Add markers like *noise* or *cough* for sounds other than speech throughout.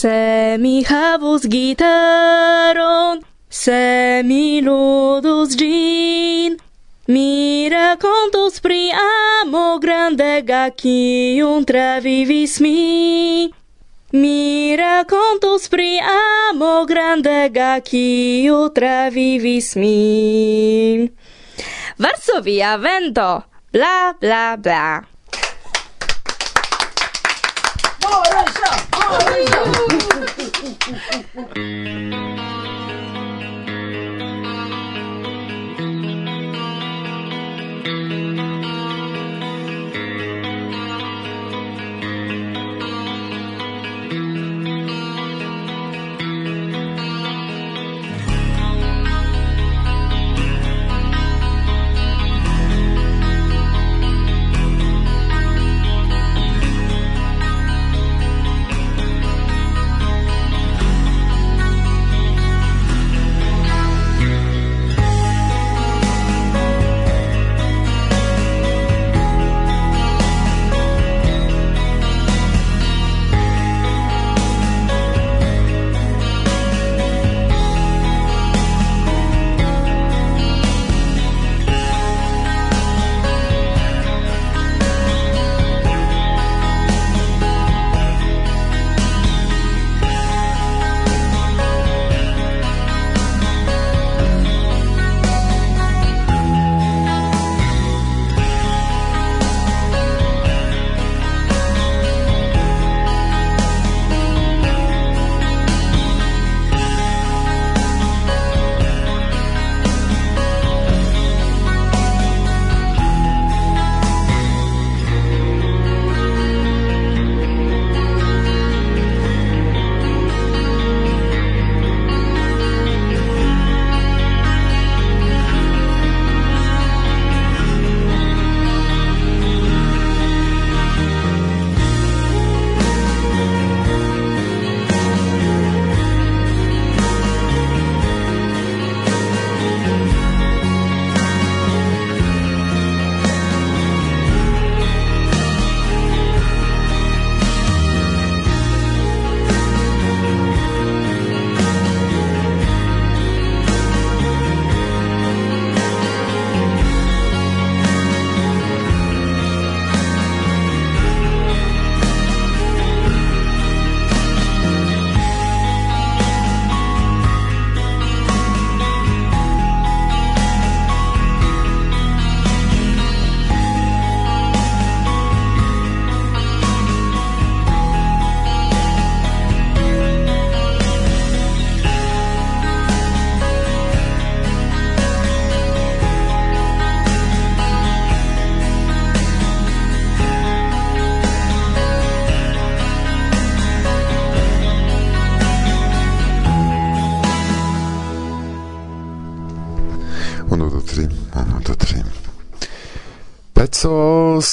Se mi havus gitaron, se mi ludus gin, mi racontus pri amo grandega kiun travivis mi. Mi racontus pri amo grandega kiu travivis mi. Varsovia vento, bla bla bla. Boa, Boa, *laughs* mm.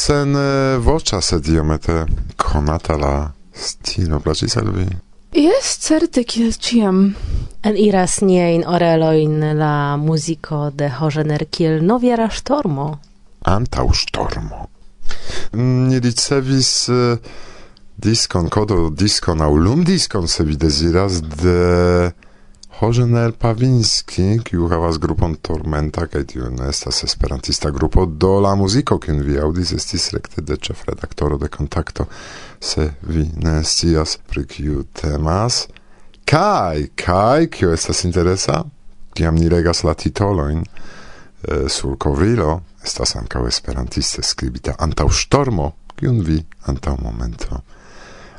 sen voĉa, sed iomete conata la stilo placis al vi? Yes, certe kiel ciam. En iras niein oreloin la muziko de Hożener kiel noviera ŝtormo. Antaŭ stormo. Mm, ni ricevis diskon, kodo diskon au lum diskon, se vi desiras de Rogenel Pavinski, kiu havas grupon Tormenta, kaj tiu ne estas esperantista grupo, do la muziko, kiun vi aŭdis, estis rekte de ĉefredaktoro de Kontakto, se vi ne scias pri kiu temas. Kaj, kaj, kio estas interesa? Kiam ni regas la titolojn eh, sur kovrilo, estas ankaŭ esperantiste skribita antaŭ ŝtormo, kiun vi antaŭ momento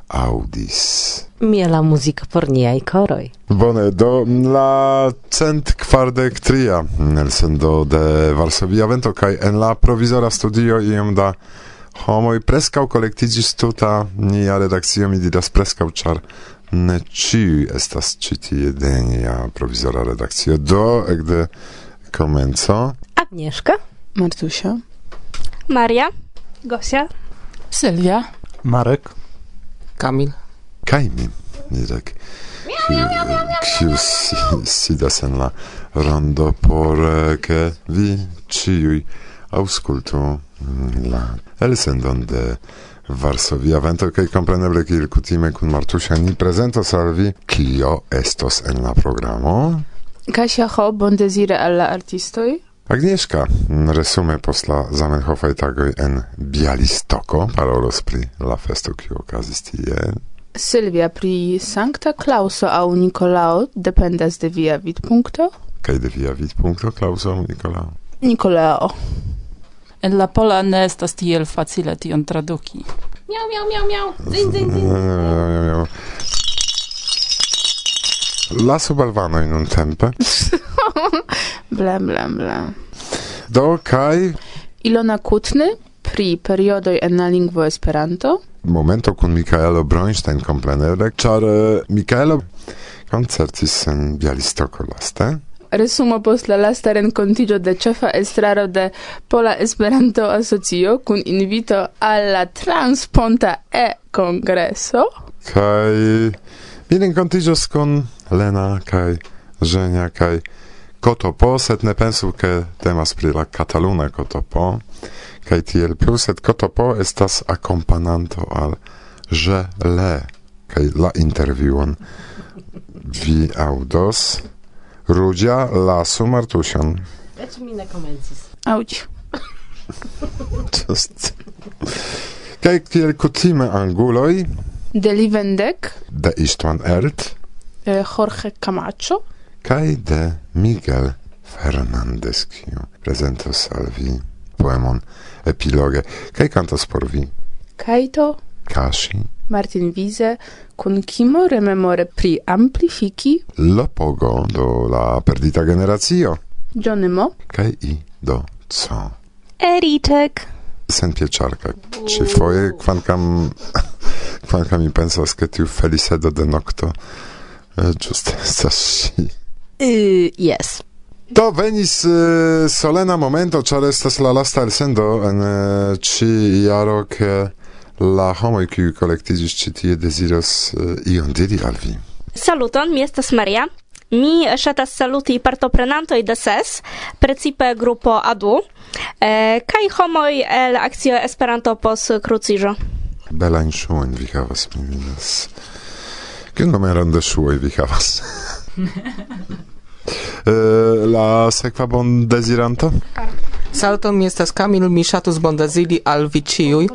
audis. Miela muzika por niaj koroj. Bone, do la cent kvardek tria elsendo de Varsovia Vento kaj en la provizora studio iom da homoj preskaŭ kolektiĝis tuta nia redakcio, mi diras preskaŭ, ĉar ne ĉiuj estas ĉi tie de nia provizora redakcio. Do, ekde komenco. Agnieszka. Martusia. Maria. Gosia. Sylwia. Marek. Kamil. Kajmi, nie tak. Kiu si, sidas en la rondo por eh, ke vi ciui auscultu mm, la elsendon de Varsovia vento kaj kompreneble kiel kutime kun Martusia ni prezentos al vi kio estos en la programo. Kasia Ho, bon desire al la artistoj. Agnieszka, resume post la Zamenhofaj tagoj en Bialistoko, parolos pri la festo kiu okazis tie. Sylvia, pri Sancta Clauso au Nicolao dependas de via vidpunkto? Kaj de via vidpunkto, Klauso, Nikolao? Nicolao. En la pola ne estas tiel facile tion traduki. Miau, miau, miau, miau. Zin, zin, zin. lasu balvanoj nuntempe. *laughs* bla, bla, bla. Do kaj... Ilona Kutny pri periodoj en la lingvo Esperanto. Momento kun Mikaelo Bronstein komplenerek, ĉar eh, Mikaelo koncertis en Bialistoko laste resumo post la lasta renkontiĝo de ĉefa estraro de Pola Esperanto Asocio kun invito al la Transponta E-Kongreso. Kaj mi renkontiĝos kun Lena kaj Żenia kaj Kotopo, sed ne pensu ke temas pri la kataluna Kotopo. Kaj tiel plus, sed Kotopo estas akompananto al Je le kaj la intervjuon vi audos. Rudzia lasu Martusian. Ecz mi ne komencis. Auć. Just. Kaj kiel kutime anguloj De Livendek, de Istvan Ert eh, Jorge Camacho kaj de Miguel Fernandez, kiu prezentos al vi poemon epiloge kaj kantos por vi. Kaito Kashi Martin Wiese kun kimo rememore pri amplifiki lopogo do la perdita generacio. Johnemo kaj i do co. Eritek. sen pieczarka. Czy foje kwankam *laughs* kwankam mi pensas, ke tiu felicedo de nocto Eh, uh, Giuste, *laughs* sashi. Uh, eh, yes. Do venis uh, solena momento, ĉar estas la lasta elsendo en uh, ĉi jaro, ke la homoj kiuj kolektiĝis ĉi tie deziros uh, ion diri al vi. Saluton, mi estas Maria. Mi ŝatas saluti partoprenantoj de SES, precipe grupo ADU, eh, kaj homoj el akcio Esperanto pos kruciĝo. Belajn ŝuojn vi havas, mi vidas. Che nomeron de suoi vi havas? *laughs* Eh, la sekva bondeziranto? Salto mi estas Kamil, mi ŝatus bondezili al vi ĉiuj.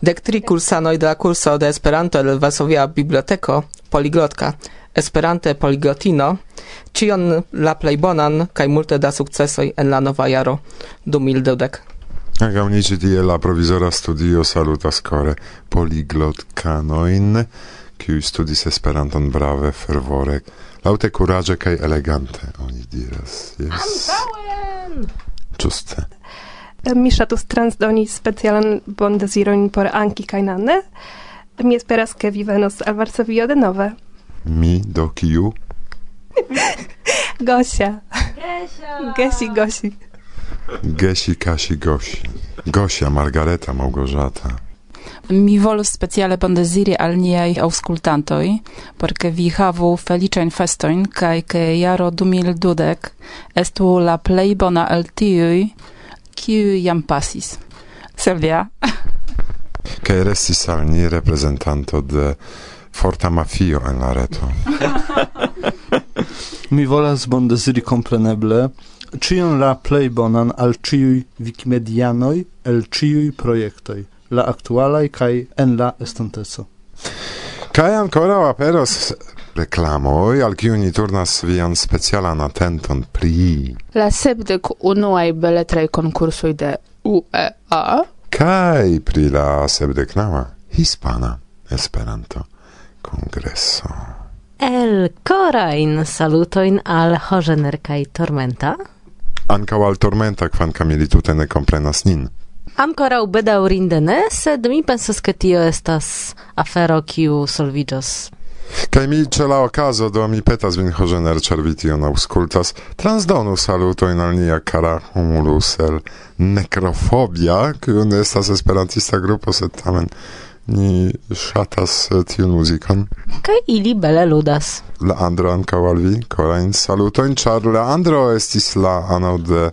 Dek tri kursanoj de la kurso de Esperanto el Varsovia Biblioteko Poliglotka. Esperante poliglotino, ĉion la plej bonan kaj multe da sukcesoj en la nova jaro dum ildudek. Agam tie la provizora studio salutas kore poliglotkanojn. Kiuj studis Esperanton brave, fervore, laŭte kuraĝe kaj elegante, oni diras. Yes. Ĝuste. Mi ŝatus transdoni specialan bondezirojn por Anki kaj Nanne. Mi esperas, ke vi venos al Varsovio denove. Mi do kiu? *laughs* Gosia. Gesi, Gosi. Gesi, Kasi, Gosi. Gosia, Margareta, Małgorzata. Mi volus speciale bondeziri al niaj aŭskultantoj, porque vi havu feliĉajn festojn kaj ke jaro 2012 estu la plej bona el tiuj, kiuj jam pasis. Silvia. *laughs* Kaj restis al ni reprezentanto de forta mafio en la reto. *laughs* Mi volas bondeziri kompreneble cion la plej bonan al ciuj wikimedianoj el ciuj projektoj la actualaj kaj en la estonteco. Kaj ancora aperos reklamoj, al kiu ni turnas vian specialan atenton pri la sepdek unuaj beletraj konkursoj de UEA kaj pri la sepdeknama hispana Esperanto kongreso. El corain salutoin al hogener kaj tormenta? Ankaŭ al tormenta, kvankam ili tute ne komprenas nin. Ankoraŭ bedaŭrinde ne, sed mi pensas ke tio estas afero kiu solviĝos. Kaj mi ĉe la okazo do mi petas vin Hožener ĉar vi tion aŭskultas transdonu salutojn al nia kara humulus el nekrofobia, kiu ne estas esperantista grupo, sed tamen ni ŝatas eh, tiun muzikon. Kaj ili bele ludas. Leandro ankaŭ al vi korajn salutojn, ĉar Leandro estis la ano de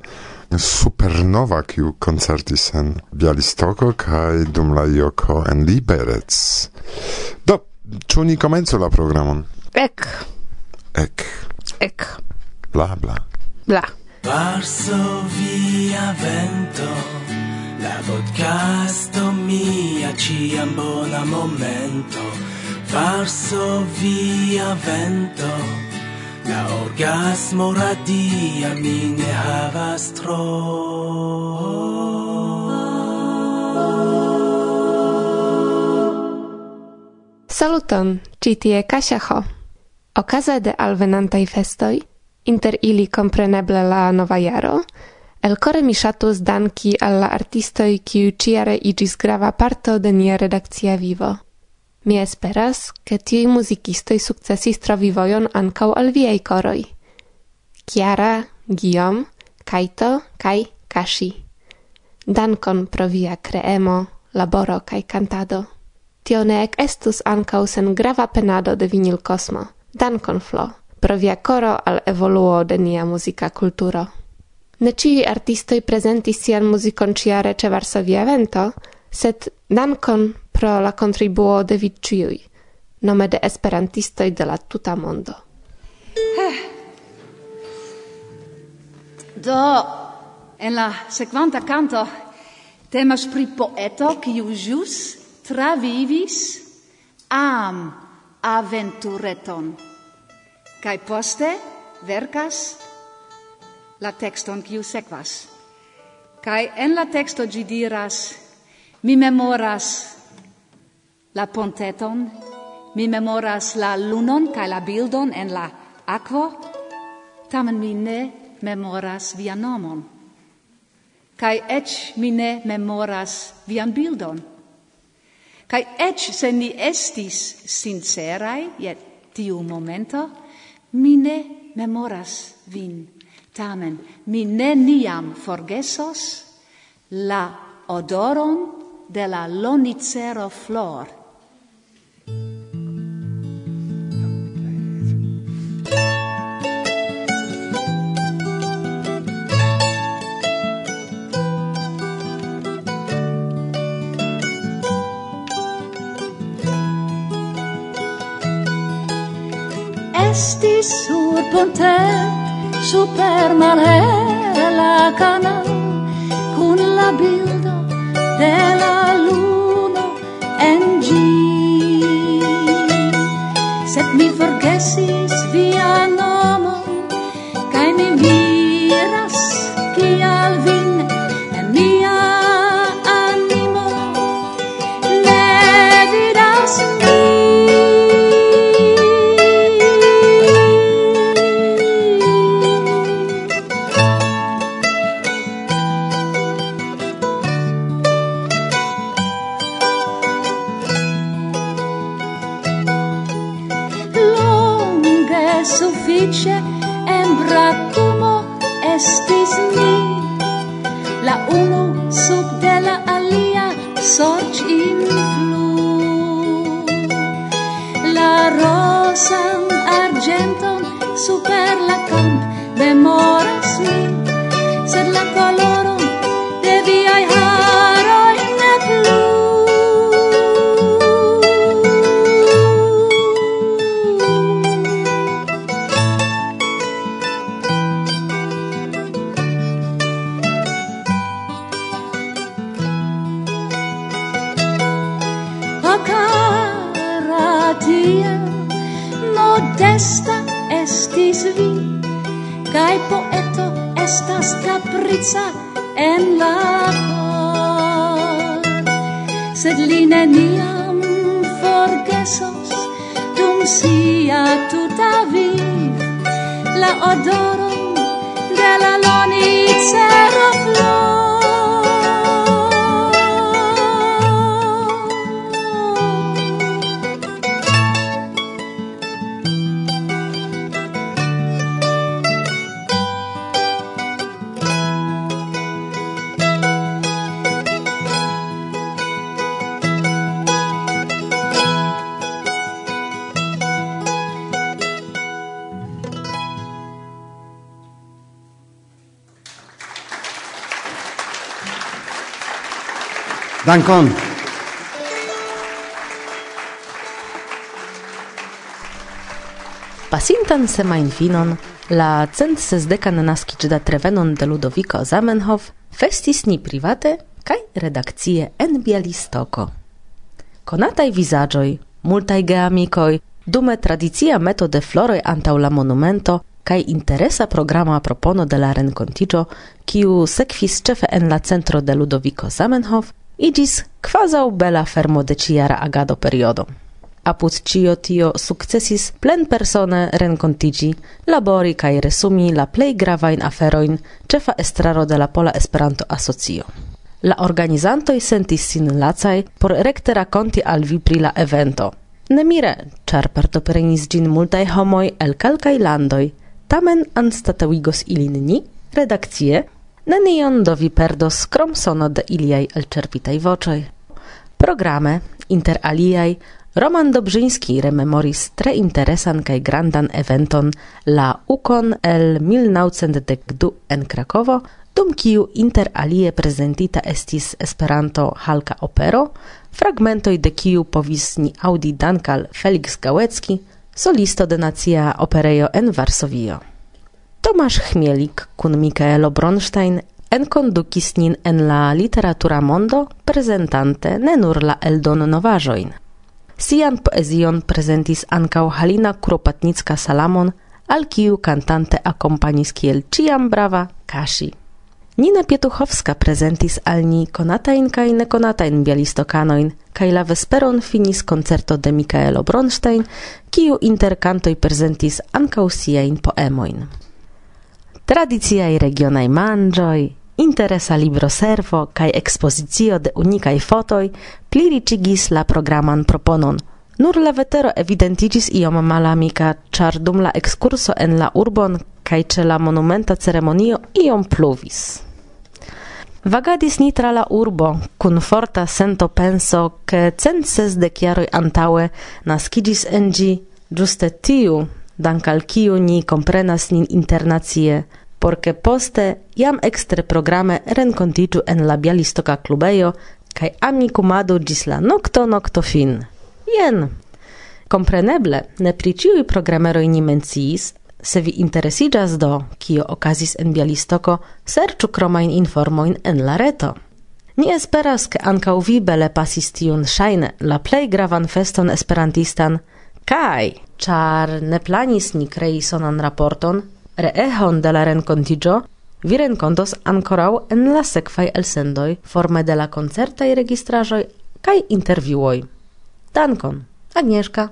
Supernova, kiu koncertis en Bialistoko kaj dum la joko en Liberec. Do, ĉu ni komencu la programon? Ek. Ek. Ek. Bla, bla. Bla. Varsovia vento, la podcasto mia ciam bona momento. Varsovia vento, La orgasmo radia mi ne havas tro. Saluton, ci tie Kaŝaho. Okaze de alvenantaj festoj, inter ili compreneble la nova jaro, elkore mi shatus danki alla artistoi artistoj kiu ĉiare iĝis grava parto de nia redakcia vivo. Mi esperas, che tiui musicistoi successis travivoion ancau al viei coroi. Chiara, Guillaume, Kaito, kai Kashi. Dankon pro via creemo, laboro kai cantado. Tio ne ec estus ancau sen grava penado de vinil cosmo. Dankon flo, pro via coro al evoluo de nia musica culturo. Ne ciui artistoi presentis sian musicon ciare ce Varsovia evento, sed dankon pro la contribuo de vi ciui, nome de esperantistoi de la tuta mondo. Eh. Do, en la sequanta canto temas pri poeto kiu jus travivis am aventureton. Kai poste verkas la texton kiu sekvas. Kai en la texto gi diras mi memoras La ponteton, mi memoras la lunon kaj la bildon en la akvo, tamen mi ne memoras vian nomon. Kaj eĉ mi ne memoras vian bildon. Kaj eĉ se ni estis sinceraj je tiu momento, mi ne memoras vin. Tamen mi neniam forgesos la odoron de la lonicero flor sur ponte super mare la canal con la bildo de la luno en gi. Sed mi forgesis viano malsufiĉe en bracumo estis ni la unu sub de la alia in influ la rosan argenton super la kamp memoras mi. Sed la koloro sed li neniam forgesos dum sia tuta viv la odoron de la lonicero flor Dankon. Pasintan semain finon, la cent sesdekan naskiĝda trevenon de Ludoviko Zamenhof festis ni private kai redakcie en Bialistoko. Konataj vizaĝoj, multaj geamikoj, dume tradicia meto de floroj antaŭ la monumento kai interesa programa propono de la renkontiĝo, kiu sekvis ĉefe en la centro de Ludoviko Zamenhof, igis quasau bela fermo de ciara agado periodo. Apud cio tio successis plen persone rencontigi, labori cae resumi la plei gravain aferoin cefa estraro de la Pola Esperanto Asocio. La organizantoi sentis sin lacai por recte raconti al vi pri la evento. Nemire, char partoprenis gin multae homoi el calcai landoi, tamen anstatuigos ilin ni, redakcie, Nenion do vi perdos krom sono de iliaj elĉerpitaj voĉoj. Programe, inter aliaj, Roman Dobrzyński rememoris tre interesan kaj grandan eventon la Ukon el 1912 en Krakovo, dum kiu inter alie prezentita estis Esperanto Halka Opero, fragmentoj de kiu povis ni dankal Felix Gałecki, solisto de Nacia Operejo en Varsovio. Tomasz Chmielik kun Mikaelo Bronstein enkondukis nin en la literatura mondo prezentante ne nur la eldon novaĵojn. Sian poezion prezentis ankaŭ Halina Kropatnicka Salamon, al kiu kantante akompanis kiel ĉiam brava Kashi. Nina Pietuchowska prezentis al ni konatajn kaj nekonatajn bialistokanojn, kaj la vesperon finis koncerto de Mikaelo Bronstein, kiu inter kantoj prezentis ankaŭ siajn poemojn tradiciai regionai mangioi, interesa libro servo kai expozicio de unikai fotoj pliricigis la programan proponon. Nur la vetero evidentigis iom malamika, char dum la excurso en la urbon kai ce la monumenta ceremonio iom pluvis. Vagadis ni tra la urbo, cun forta sento penso, ke cent de jaroj antaŭe naskiĝis en engi giuste tiu dank al kiu ni comprenas nin internacie, por ke poste jam ekstre programe renkontiĝu en la Bialistoka klubejo kaj amikumado ĝis la nokto nokto fin. Jen! Kompreneble, ne pri ĉiuj programeroj ni menciis, se vi interesiĝas do, kio okazis en Bialistoko, serĉu kromajn informojn en la reto. Ni esperas, ke ankaŭ vi bele pasis tiun ŝajne la plej gravan feston esperantistan – Kai, char ne planis ni crei sonan raporton, reehon de la rencontigio, vi rencontos ancorau en la sekvaj elsendoj forme de la koncertaj registraĵoj kaj intervjuoj. Dankon, Agnieszka.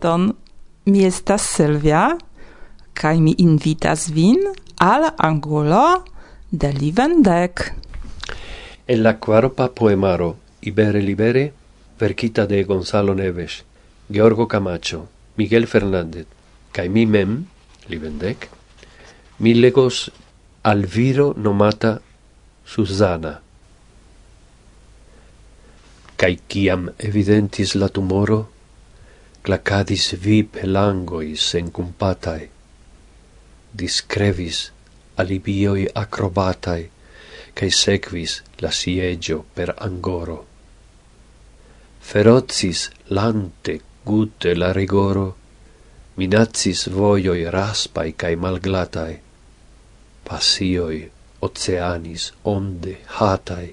saluton. Mi estas Silvia kaj mi invitas vin al angulo de Livendek. En la quarpa poemaro Ibere Libere verkita de Gonzalo Neves, Georgo Camacho, Miguel Fernández kaj mi mem Livendek mi legos Alviro nomata Susana. Kai kiam evidentis la tumoro, clacadis vi pelangoi sencumpatai, discrevis alibioi acrobatai, cae sequis la siegio per angoro. Ferozis lante gute la rigoro, minazis voioi raspai cae malglatai, passioi oceanis onde hatai,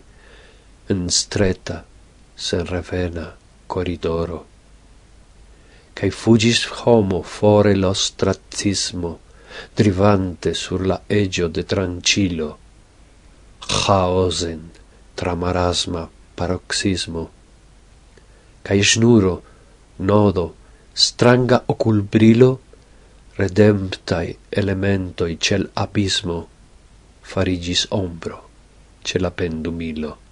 en streta, sen revena corridoro cae fugis homo fore l'ostracismo, drivante sur la egio de trancilo, chaosen tra marasma paroxismo. Cae snuro, nodo, stranga oculbrilo, redemptai elementoi cel abismo, farigis ombro, ce la pendumilo.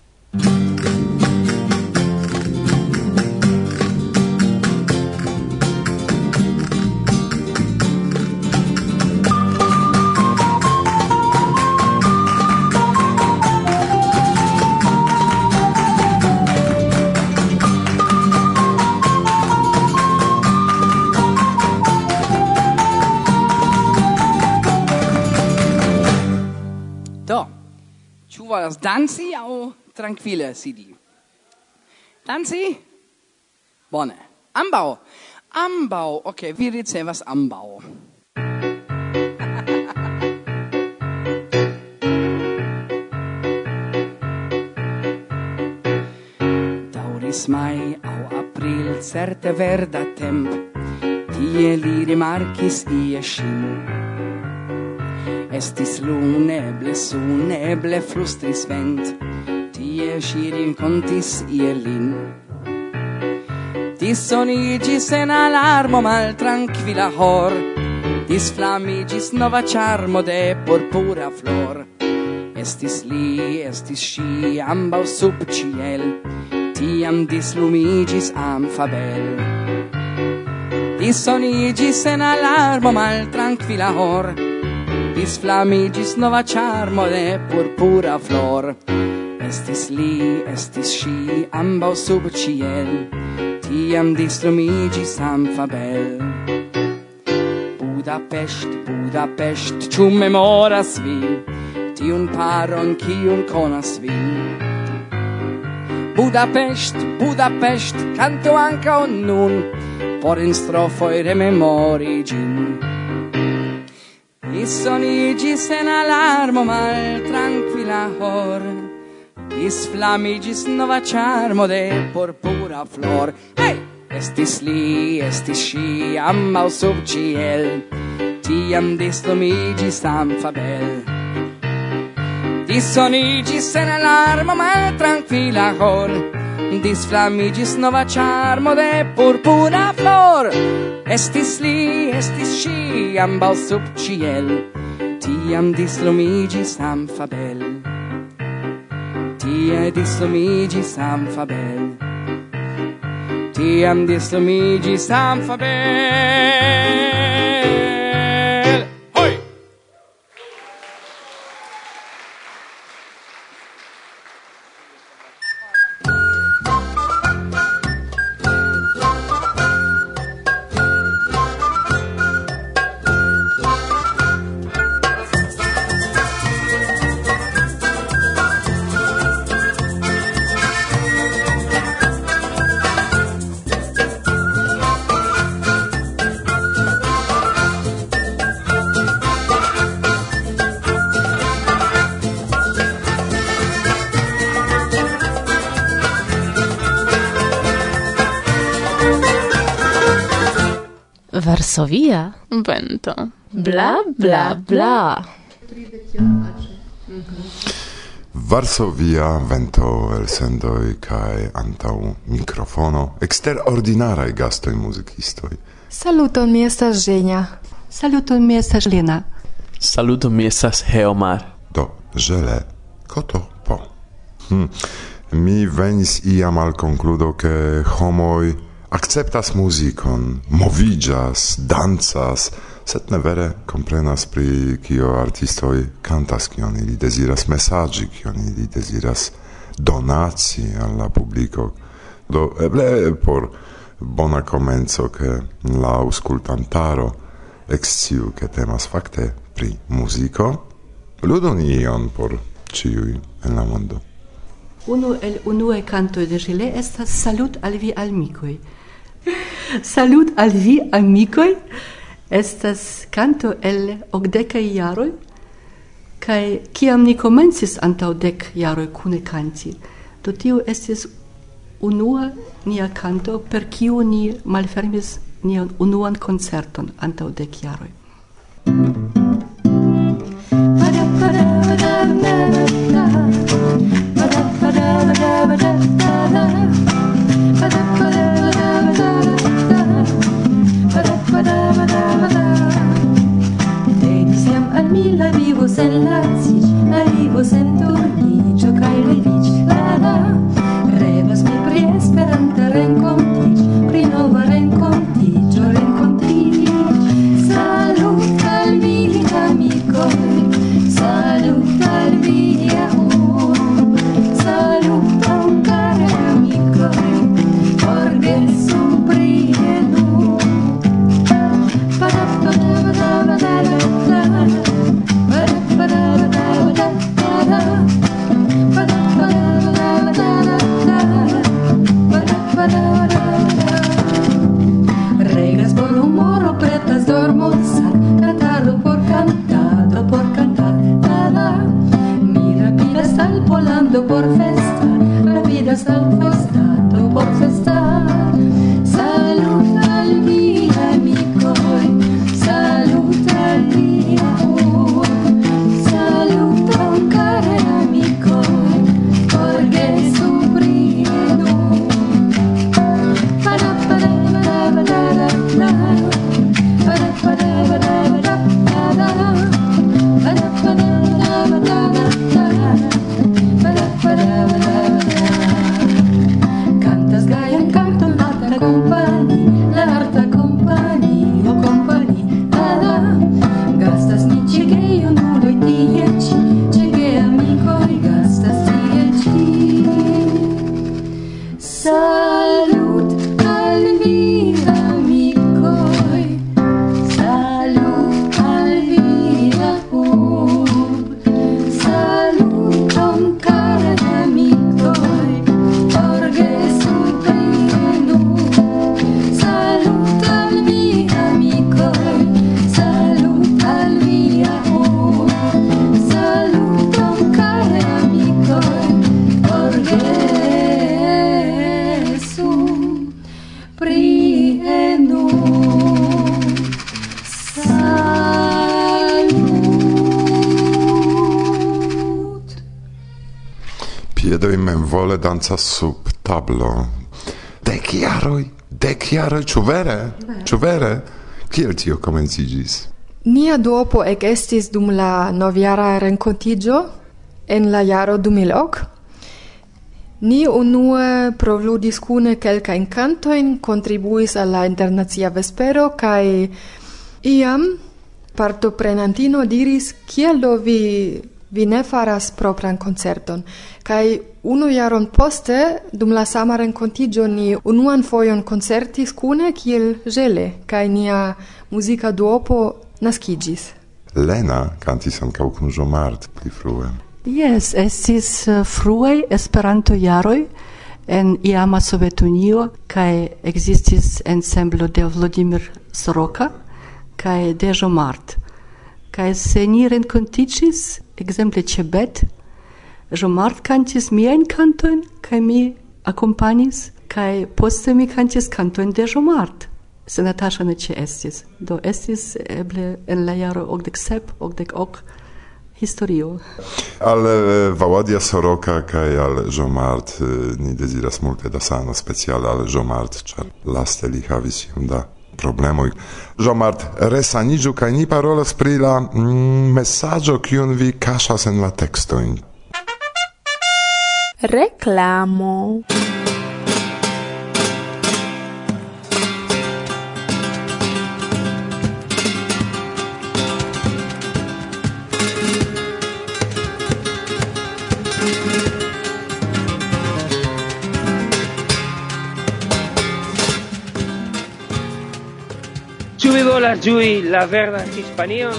danci au tranquille sidi? Danci? Bone. Ambau. Ambau. Ok, vi ricevas ambau. *laughs* Dauris mai au april certe verda temp, tie li rimarcis ie scin. Estis luneble, suneble flustris vent, tie si rincontis ielin. Dissonigis en alarmo mal tranquila hor, disflamigis nova charmo de purpura flor. Estis li, estis si, ambau sub ciel, tiam dislumigis amfabel. Dissonigis en alarmo mal tranquila hor, disflamigis nova charmo de purpura flor. Estis li estis si ambau sub ciel tiam distrumigis amfabel. Budapest, Budapest, ĉu memoras vi? Tiun paron kiun conas vi? Budapest, Budapest, canto anca nun, por in strofoi rememori gin. Issonigis en alarmo mal tranquila hor. Is flamigis nova charmo de purpura flor. Hey! Estis li, estis si, amau sub ciel Tiam dislumigis amfa bel Dissonigis en alarmo mal tranquila hor. Disflamigis nova charmo de purpura flor. Estis li, estis si ambau sub ciel Tiam dislumigis amfabel Tie dislumigis amfabel Tiam dislumigis amfabel via vento. Bla, bla, bla. Varsovia vento el sendoi kai antau mikrofono ekster ordinara gastoj muzikistoj. Saluton mi estas Żenia. Saluton mi estas Lena. Saluton mi estas Heomar. Do, żele, koto po. Hm. Mi venis iam al concludo che homoi acceptas muzikon, movigas, dancas, sed ne vere comprenas pri kio artistoj kantas, kion ili deziras mesaĝi, kion ili deziras donaci alla publiko. Do eble por bona komenco ke la aŭskultantaro eksciu ke temas fakte pri musico, ludon ion por ĉiuj en la mondo. Uno el unue canto de Gile estas salut al vi amicoi. *laughs* Salut al vi amicoi. Estas canto el ocdecai jaroj kaj kiam ni komencis antaŭ dek jaroj kune kanti. Do tio estis unua nia canto per kiu ni malfermis nian unuan koncerton antaŭ dek jaroj. dancas sub tablo. Dec jaroj, dec jaroj, ĉu vere? Ĉu vere? Kiel tio komenciĝis? Nia duopo ekestis dum la novjara renkontiĝo en la jaro 2000. Ni unue provludis kune kelkajn kantojn, kontribuis al la internacia vespero kaj iam partoprenantino diris kiel do vi vi ne faras propran concerton. Kai unu jaron poste, dum la sama renkontiĝo ni unuan foion concertis kune kiel gele, kai nia muzika duopo naskiĝis Lena cantis ancau cun Jomart pli frue. Yes, estis eh, uh, fruei Esperanto jaroj en iama Sovetunio kaj ekzistis ensemblo de Vladimir Soroka kaj de Jomart. Kaj se ni renkontiĝis, exemple Cebet, Jomart cantis miajn cantojn kaj mi akompanis kaj poste mi cantis cantojn de Jomart. Se Natasha ne ĉe estis. Do estis eble en la jaro okdek sep, okdek ok historio. Al eh, Vaładia Soroka kaj al Jomart eh, ni deziras multe da sano speciale al Jomart, ĉar laste li havis iom da problemoj. Jomart, resaniĝu kaj ni parolas pri la mm, mesaĝo kiun vi kaŝas en la tekstojn. Reklamo. volas ĝui la verdan Hispanion?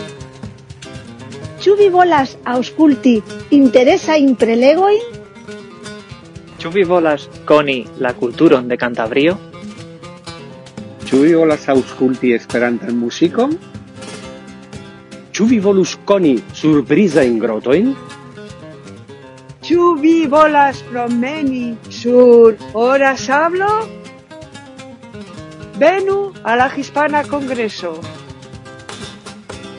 Ĉu vi volas aŭskulti interesajn prelegojn? Ĉu vi volas koni la kulturon de Kantabrio? Ĉu vi volas aŭskulti Esperantan muzikon? Ĉu vi volus koni surprizajn grotojn? Ĉu vi volas promeni sur ora sablo? Venu a la Hispana Kongreso.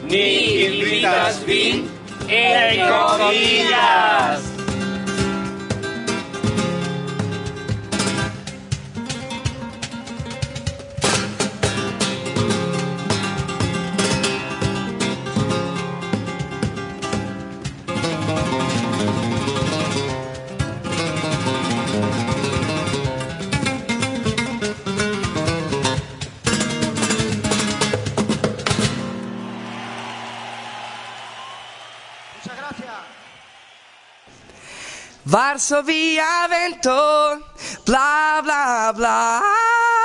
Ni invitas vin en comillas. Varsovia vento bla bla bla.